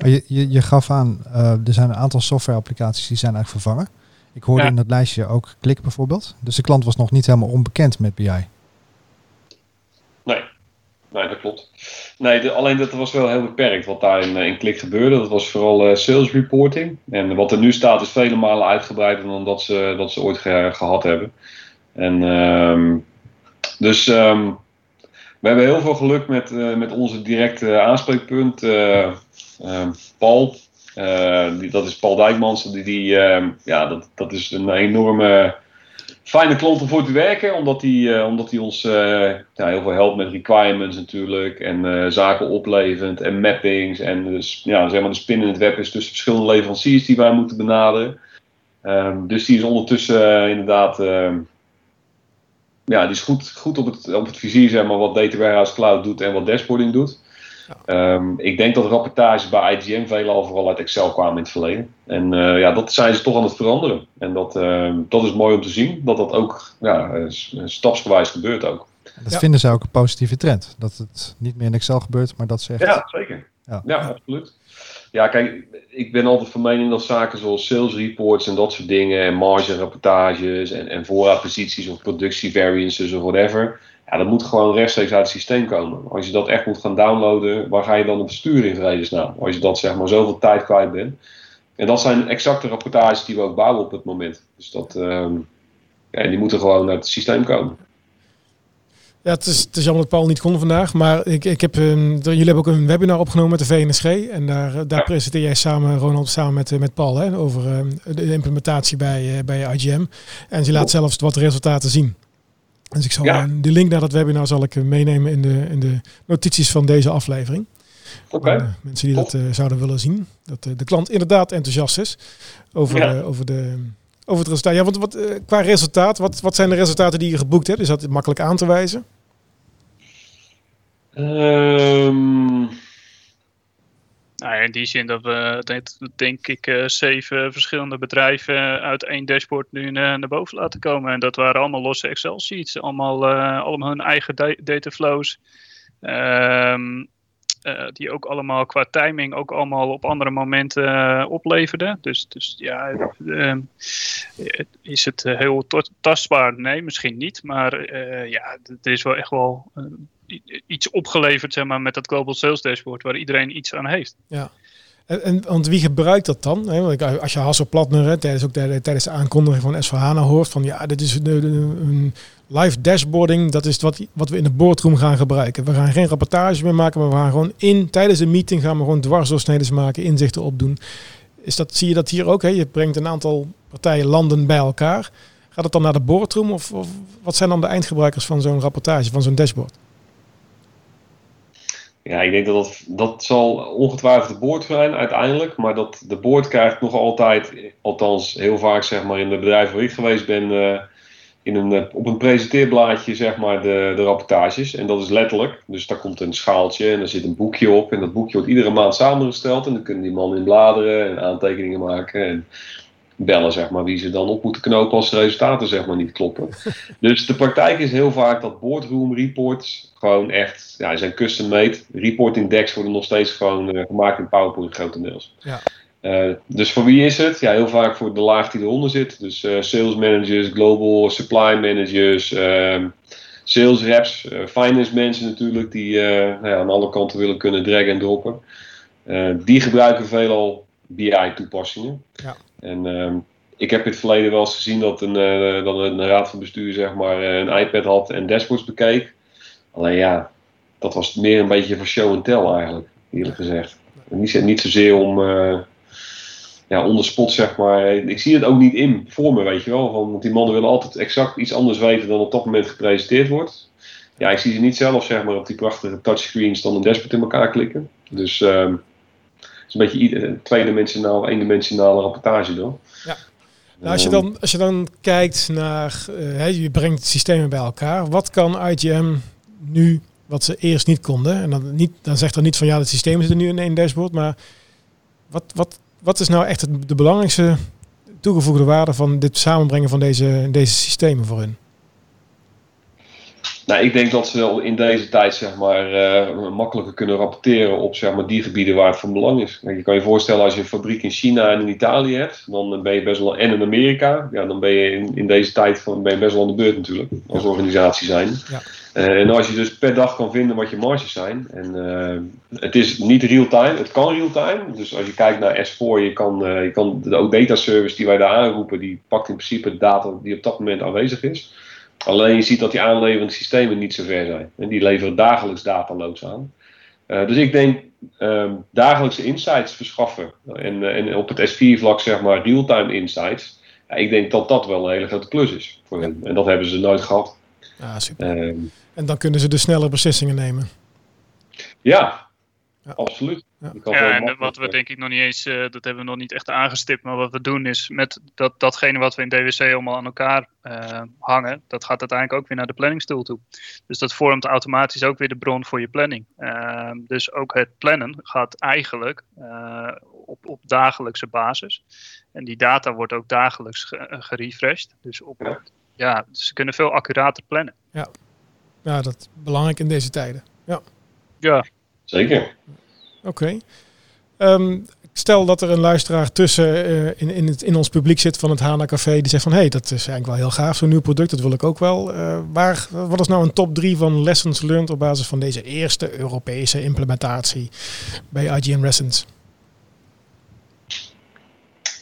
Maar je, je, je gaf aan, er zijn een aantal softwareapplicaties die zijn eigenlijk vervangen. Ik hoorde Ja. in dat lijstje ook Klik bijvoorbeeld. Dus de klant was nog niet helemaal onbekend met BI. Nee. Nee, dat klopt. Nee, de- alleen dat was wel heel beperkt wat daar in, eh, in Klik gebeurde. Dat was vooral eh, sales reporting. En wat er nu staat is vele malen uitgebreider dan dat ze, dat ze ooit ge- gehad hebben. En ehm, dus ehm, we hebben heel veel geluk met, eh, met onze directe aanspreekpunt. eh, ehm, Paul, die, dat is Paul Dijkmans. Die, die, ehm, ja, dat, dat is een enorme fijne klant om voor te werken, omdat hij, eh, ons eh, ja, heel veel helpt met requirements natuurlijk. En eh, zaken oplevend en mappings. En dus, ja, zeg maar de spin in het web is tussen verschillende leveranciers die wij moeten benaderen. Ehm, dus die is ondertussen inderdaad. ehm, ja, die is goed, goed op, het, op het vizier, zeg maar, wat Data Warehouse Cloud doet en wat dashboarding doet. Ehm, ik denk dat rapportages bij IGM veelal vooral uit Excel kwamen in het verleden. En eh, ja, dat zijn ze toch aan het veranderen. En dat, ehm, dat is mooi om te zien, dat dat ook ja, stapsgewijs gebeurt ook. Dat Ja. vinden zij ook een positieve trend. Dat het niet meer in Excel gebeurt, maar dat ze echt... Ja, zeker. Ja. Ja, absoluut. Ja, kijk, ik ben altijd van mening dat zaken zoals sales reports en dat soort dingen, en marge rapportages en, en voorraadposities of productievariances of whatever, ja, dat moet gewoon rechtstreeks uit het systeem komen. Als je dat echt moet gaan downloaden, waar ga je dan op sturen in vredesnaam? Als je dat zeg maar zoveel tijd kwijt bent. En dat zijn exacte rapportages die we ook bouwen op het moment. Dus dat, ehm, ja, die moeten gewoon uit het systeem komen. Ja, het is, het is jammer dat Paul niet kon vandaag. Maar ik, ik heb, um, jullie hebben ook een webinar opgenomen met de VNSG. En daar, eh, daar presenteer jij samen, Ronald, samen met, met Paul, hè, over um, de implementatie bij, uh, bij IGM. En ze laat zelfs wat resultaten zien. Dus ik zal ja. de link naar dat webinar zal ik meenemen in de, in de notities van deze aflevering. Okay. Uh, mensen die dat uh, zouden willen zien. Dat uh, de klant inderdaad enthousiast is over, ja. over, de, over het resultaat. Ja, want wat, qua resultaat, wat, wat zijn de resultaten die je geboekt hebt? Is dat makkelijk aan te wijzen? Um... Nou, in die zin dat we, denk ik, zeven verschillende bedrijven uit één dashboard nu naar boven laten komen. En dat waren allemaal losse Excel-sheets, allemaal, allemaal hun eigen dataflows. Uh, die ook allemaal qua timing ook allemaal op andere momenten opleverden. Dus, dus ja, uh, is het heel tastbaar? Nee, misschien niet. Maar ja, er is wel echt wel iets opgeleverd zeg maar, met dat Global Sales Dashboard waar iedereen iets aan heeft. Ja. En, want wie gebruikt dat dan? Als je Hasselplatner tijdens, ook de, tijdens de aankondiging van S4HANA hoort van ja, dit is een live dashboarding, dat is wat, wat we in de boardroom gaan gebruiken. We gaan geen rapportage meer maken, maar we gaan gewoon in, tijdens de meeting gaan we gewoon dwarsdoorsneden maken, inzichten opdoen. Is dat, zie je dat hier ook? Hè? Je brengt een aantal partijen landen bij elkaar. Gaat het dan naar de boardroom of wat zijn dan de eindgebruikers van zo'n rapportage, van zo'n dashboard? Ja, ik denk dat, dat dat zal ongetwijfeld de boord zijn uiteindelijk. Maar dat de boord krijgt nog altijd, althans heel vaak zeg maar in de bedrijven waar ik geweest ben, uh, in een, op een presenteerblaadje zeg maar de, de rapportages. En dat is letterlijk. Dus daar komt een schaaltje en daar zit een boekje op. En dat boekje wordt iedere maand samengesteld. En dan kunnen die mannen in bladeren en aantekeningen maken. En bellen, zeg maar, wie ze dan op moeten knopen als de resultaten zeg maar, niet kloppen. dus de praktijk is heel vaak dat boardroom reports gewoon echt, ja, zijn custom made. Reporting decks worden nog steeds gewoon uh, gemaakt in PowerPoint grotendeels. Ja. Uh, dus voor wie is het? Ja, heel vaak voor de laag die eronder zit. Dus uh, sales managers, global supply managers, uh, sales reps, finance mensen natuurlijk, die nou ja, aan alle kanten willen kunnen draggen en droppen. die gebruiken veelal BI-toepassingen. Ja. En um, ik heb in het verleden wel eens gezien dat een, dat een raad van bestuur zeg maar, uh, een iPad had en dashboards bekeek. Alleen ja, dat was meer een beetje voor show and tell eigenlijk, eerlijk gezegd. En niet, niet zozeer om uh, ja, onder spot, zeg maar. Ik zie het ook niet in voor me, weet je wel. Want die mannen willen altijd exact iets anders weten dan op dat moment gepresenteerd wordt. Ja, ik zie ze niet zelf, zeg maar, op die prachtige touchscreens dan een dashboard in elkaar klikken. Dus um, is een beetje tweedimensionaal, eendimensionale rapportage dan. Ja. Nou, als, je dan, als je dan kijkt naar, uh, je brengt systemen bij elkaar. Wat kan IGM nu wat ze eerst niet konden? En dan, niet, dan zegt er niet van ja, het systeem zit er nu in één dashboard. Maar wat, wat, wat is nou echt de belangrijkste toegevoegde waarde van dit samenbrengen van deze, deze systemen voor hun? Nou, ik denk dat ze in deze tijd zeg maar, uh, makkelijker kunnen rapporteren op zeg maar, die gebieden waar het van belang is. je kan je voorstellen als je een fabriek in China en in Italië hebt, dan ben je best wel, en in Amerika, ja, dan ben je in, in deze tijd van, ben je best wel aan de beurt natuurlijk, als organisatie zijn. Ja. Uh, en als je dus per dag kan vinden wat je marges zijn, en uh, het is niet real-time, het kan real-time. Dus als je kijkt naar S4, je kan, je kan de data service die wij daar aanroepen, die pakt in principe de data die op dat moment aanwezig is. Alleen je ziet dat die aanleverende systemen niet zo ver zijn. En die leveren dagelijks dataloads aan. Uh, dus ik denk um, dagelijkse insights verschaffen. En, uh, en op het S4-vlak zeg maar real-time insights. Ja, ik denk dat dat wel een hele grote plus is voor hen. En dat hebben ze nooit gehad. Ah, super. Um, en dan kunnen ze dus sneller beslissingen nemen. Ja, ja. absoluut. Ja, ja en wat we denk ik nog niet eens, uh, dat hebben we nog niet echt aangestipt, maar wat we doen is met dat, datgene wat we in DWC allemaal aan elkaar uh, hangen, dat gaat uiteindelijk ook weer naar de planningstool toe. Dus dat vormt automatisch ook weer de bron voor je planning. Uh, dus ook het plannen gaat eigenlijk op, op dagelijkse basis. En die data wordt ook dagelijks ge gerefreshed. Dus op, ja. ja, ze kunnen veel accurater plannen. Ja. ja, dat is belangrijk in deze tijden. Ja. Ja. Zeker. Oké. Okay. Um, stel dat er een luisteraar tussen uh, in, in, het, in ons publiek zit van het Hana Café. Die zegt van hé, hey, dat is eigenlijk wel heel gaaf, zo'n nieuw product. Dat wil ik ook wel. Uh, waar, wat is nou een top 3 van lessons learned op basis van deze eerste Europese implementatie bij IGN Resonance?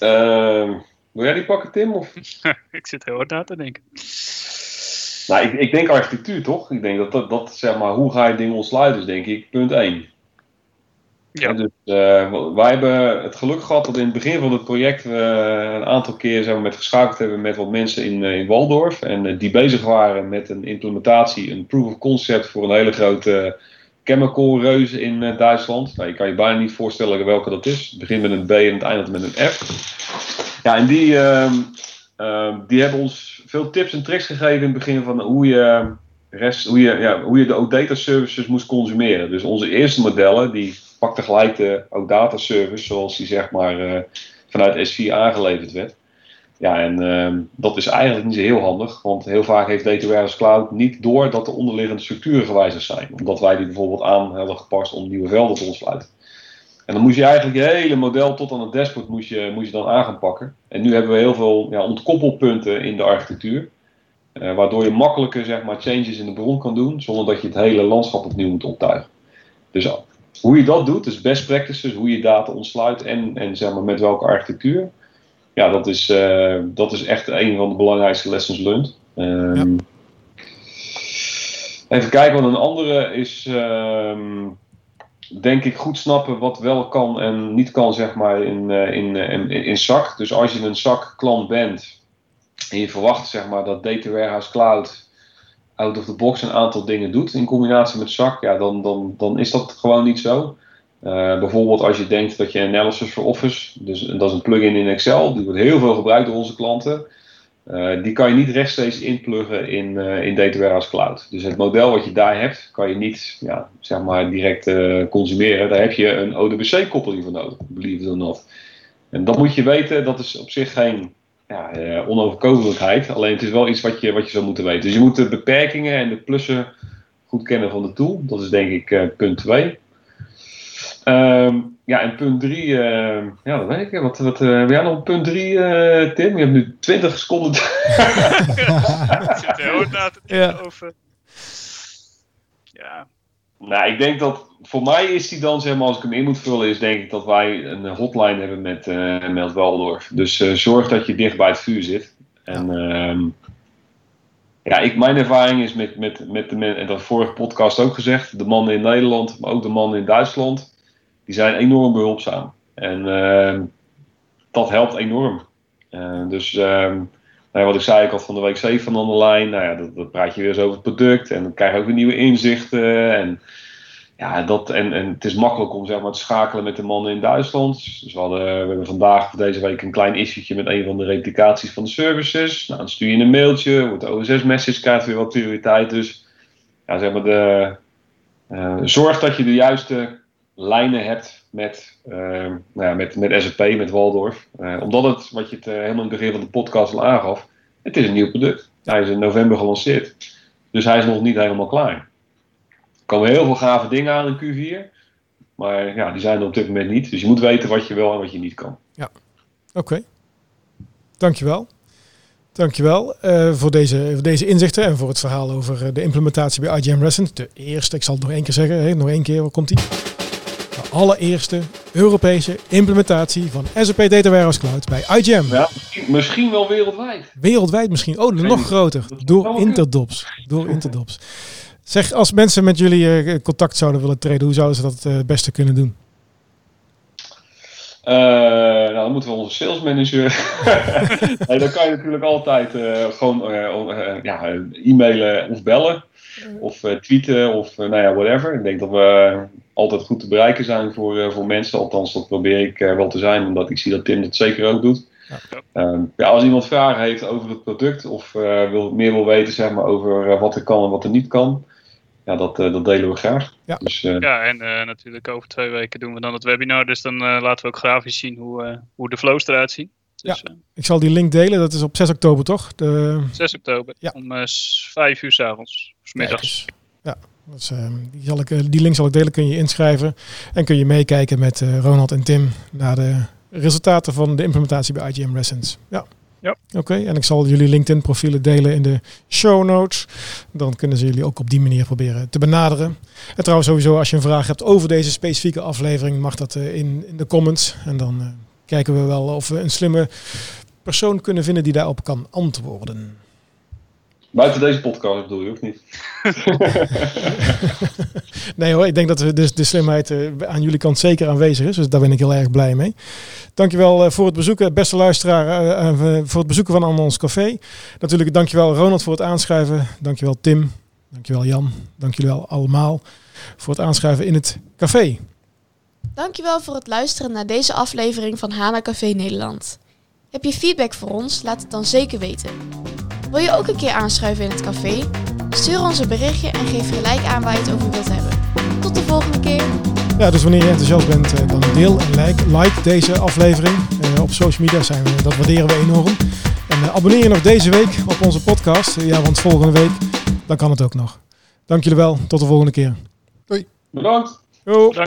Uh, wil jij die pakken, Tim? Of? ik zit heel hard na te denken. Nou, ik, ik denk architectuur toch? Ik denk dat, dat, dat zeg maar, hoe ga je dingen ontsluiten, is denk ik punt 1. Ja. Dus, uh, wij hebben het geluk gehad dat in het begin van het project we een aantal keer zeg maar, met geschakeld hebben met wat mensen in, in Waldorf. En uh, die bezig waren met een implementatie, een proof of concept voor een hele grote chemical reus in Duitsland. Nou, je kan je bijna niet voorstellen welke dat is. Het begint met een B en het eindigt met een F. Ja, en die, ehm, die hebben ons veel tips en tricks gegeven in het begin van hoe je, rest, hoe je, ja, hoe je de OData services moest consumeren. Dus onze eerste modellen, die pakte gelijk de OData service zoals die zeg maar uh, vanuit S4 aangeleverd werd. Ja, en uh, dat is eigenlijk niet zo heel handig, want heel vaak heeft Data Warehouse Cloud niet door dat de onderliggende structuren gewijzigd zijn. Omdat wij die bijvoorbeeld aan hadden gepast om nieuwe velden te ontsluiten. En dan moest je eigenlijk je hele model tot aan het dashboard moest je, moest je dan aan gaan pakken. En nu hebben we heel veel ja, ontkoppelpunten in de architectuur. Uh, waardoor je makkelijker zeg maar, changes in de bron kan doen, zonder dat je het hele landschap opnieuw moet optuigen. Dus hoe je dat doet, dus best practices, hoe je data ontsluit en, en zeg maar, met welke architectuur. Ja, dat is, uh, dat is echt een van de belangrijkste lessons learned. Um, ja. Even kijken, wat een andere is, um, denk ik, goed snappen wat wel kan en niet kan, zeg maar, in, uh, in, in, in SAC. Dus als je een SAC klant bent en je verwacht, zeg maar, dat Data Warehouse Cloud out of the box een aantal dingen doet in combinatie met SAC, ja, dan, dan, dan is dat gewoon niet zo. Uh, bijvoorbeeld als je denkt dat je Analysis for Office, dus dat is een plugin in Excel, die wordt heel veel gebruikt door onze klanten. Uh, die kan je niet rechtstreeks inpluggen in, uh, in Data Warehouse Cloud. Dus het model wat je daar hebt, kan je niet ja, zeg maar direct consumeren. Daar heb je een ODBC-koppeling voor nodig, believe it or not. En dat moet je weten, dat is op zich geen ja, onoverkomelijkheid. Alleen het is wel iets wat je, wat je zou moeten weten. Dus je moet de beperkingen en de plussen goed kennen van de tool. Dat is denk ik punt 2. Um, ja, en punt 3, uh, ja, dat weet ik. Wat, wat, uh, ja, nog punt 3, Tim? Je hebt nu 20 seconden. Ik zit heel na te denken ja. over. Ja. Nou, ik denk dat voor mij is die dan, zeg maar, als ik hem in moet vullen, is denk ik dat wij een hotline hebben met, uh, met Waldorf. Dus uh, zorg dat je dicht bij het vuur zit. En uh, ja, ik, mijn ervaring is met, met, met de mensen, en dat vorige podcast ook gezegd, de mannen in Nederland, maar ook de mannen in Duitsland, die zijn enorm behulpzaam. En ehm, dat helpt enorm. dus ehm, nou ja, wat ik zei, ik had van de week 7 van de lijn. Nou ja, dat, praat je weer eens over het product. En dan krijg je ook weer nieuwe inzichten. En ja, dat, en, en het is makkelijk om zeg maar, te schakelen met de mannen in Duitsland. Dus we, hadden, we hebben vandaag deze week een klein issue met een van de replicaties van de services. Nou, dan stuur je een mailtje, wordt de OSS-message, krijgt weer wat prioriteit. Dus ja, zeg maar de, uh, zorg dat je de juiste lijnen hebt met, uh, nou ja, met, met SAP, met Waldorf. Uh, omdat het, wat je het helemaal in het begin van de podcast al aangaf, het is een nieuw product. Hij is in november gelanceerd. Dus hij is nog niet helemaal klaar. Er komen heel veel gave dingen aan in Q4. Maar ja, die zijn er op dit moment niet. Dus je moet weten wat je wel en wat je niet kan. Ja, oké. Okay. Dankjewel. Dankjewel uh, voor, deze, voor deze inzichten en voor het verhaal over de implementatie bij IGM Recent. De eerste, ik zal het nog één keer zeggen, hè, nog één keer, waar komt die? Allereerste Europese implementatie van SAP Data Warehouse Cloud bij IGM. Ja, misschien wel wereldwijd. Wereldwijd misschien. Oh, nog groter. Door Interdops. Door Interdops. Zeg, als mensen met jullie uh, contact zouden willen treden, hoe zouden ze dat uh, het beste kunnen doen? Uh, nou, dan moeten we onze sales manager. nee, dan kan je natuurlijk altijd gewoon ja, e-mailen of bellen. Of tweeten of nou ja, whatever. Ik denk dat we altijd goed te bereiken zijn voor, voor mensen. Althans, dat probeer ik wel te zijn, omdat ik zie dat Tim dat zeker ook doet. Ja. Ja, als iemand vragen heeft over het product of wil, meer wil weten zeg maar, over wat er kan en wat er niet kan ja, dat, uh, dat delen we graag. Ja, dus, uh, ja en uh, natuurlijk over twee weken doen we dan het webinar. Dus dan laten we ook grafisch zien hoe, hoe de flows eruit zien. Dus, ja, ik zal die link delen. Dat is op 6 oktober, toch? De... 6 oktober, ja. om 5 uur s avonds, s middags. Ja, dus, die, zal ik, die link zal ik delen. Kun je inschrijven. En kun je meekijken met Ronald en Tim naar de resultaten van de implementatie bij IGM Resonance. Ja. Ja. Oké, okay, en ik zal jullie LinkedIn profielen delen in de show notes. Dan kunnen ze jullie ook op die manier proberen te benaderen. En trouwens sowieso als je een vraag hebt over deze specifieke aflevering, mag dat in, in de comments. En dan uh, kijken we wel of we een slimme persoon kunnen vinden die daarop kan antwoorden. Buiten deze podcast bedoel je ook niet. Nee hoor, ik denk dat de, de, slimheid eh, aan jullie kant zeker aanwezig is. Dus daar ben ik heel erg blij mee. Dankjewel eh, voor het bezoeken, beste luisteraar, eh, voor het bezoeken van aan ons café. Natuurlijk dankjewel Ronald voor het aanschrijven. Dankjewel Tim. Dankjewel Jan. Dank jullie wel allemaal voor het aanschrijven in het café. Dankjewel voor het luisteren naar deze aflevering van Hana Café Nederland. Heb je feedback voor ons? Laat het dan zeker weten. Wil je ook een keer aanschuiven in het café? Stuur ons een berichtje en geef gelijk aan waar je het over wilt hebben. Tot de volgende keer. Ja, dus wanneer je enthousiast bent, eh, dan deel en like, like deze aflevering. Eh, op social media zijn we, dat waarderen we enorm. En eh, abonneer je nog deze week op onze podcast. Ja, want volgende week, dan kan het ook nog. Dank jullie wel. Tot de volgende keer. Bedankt. Yo. Bedankt.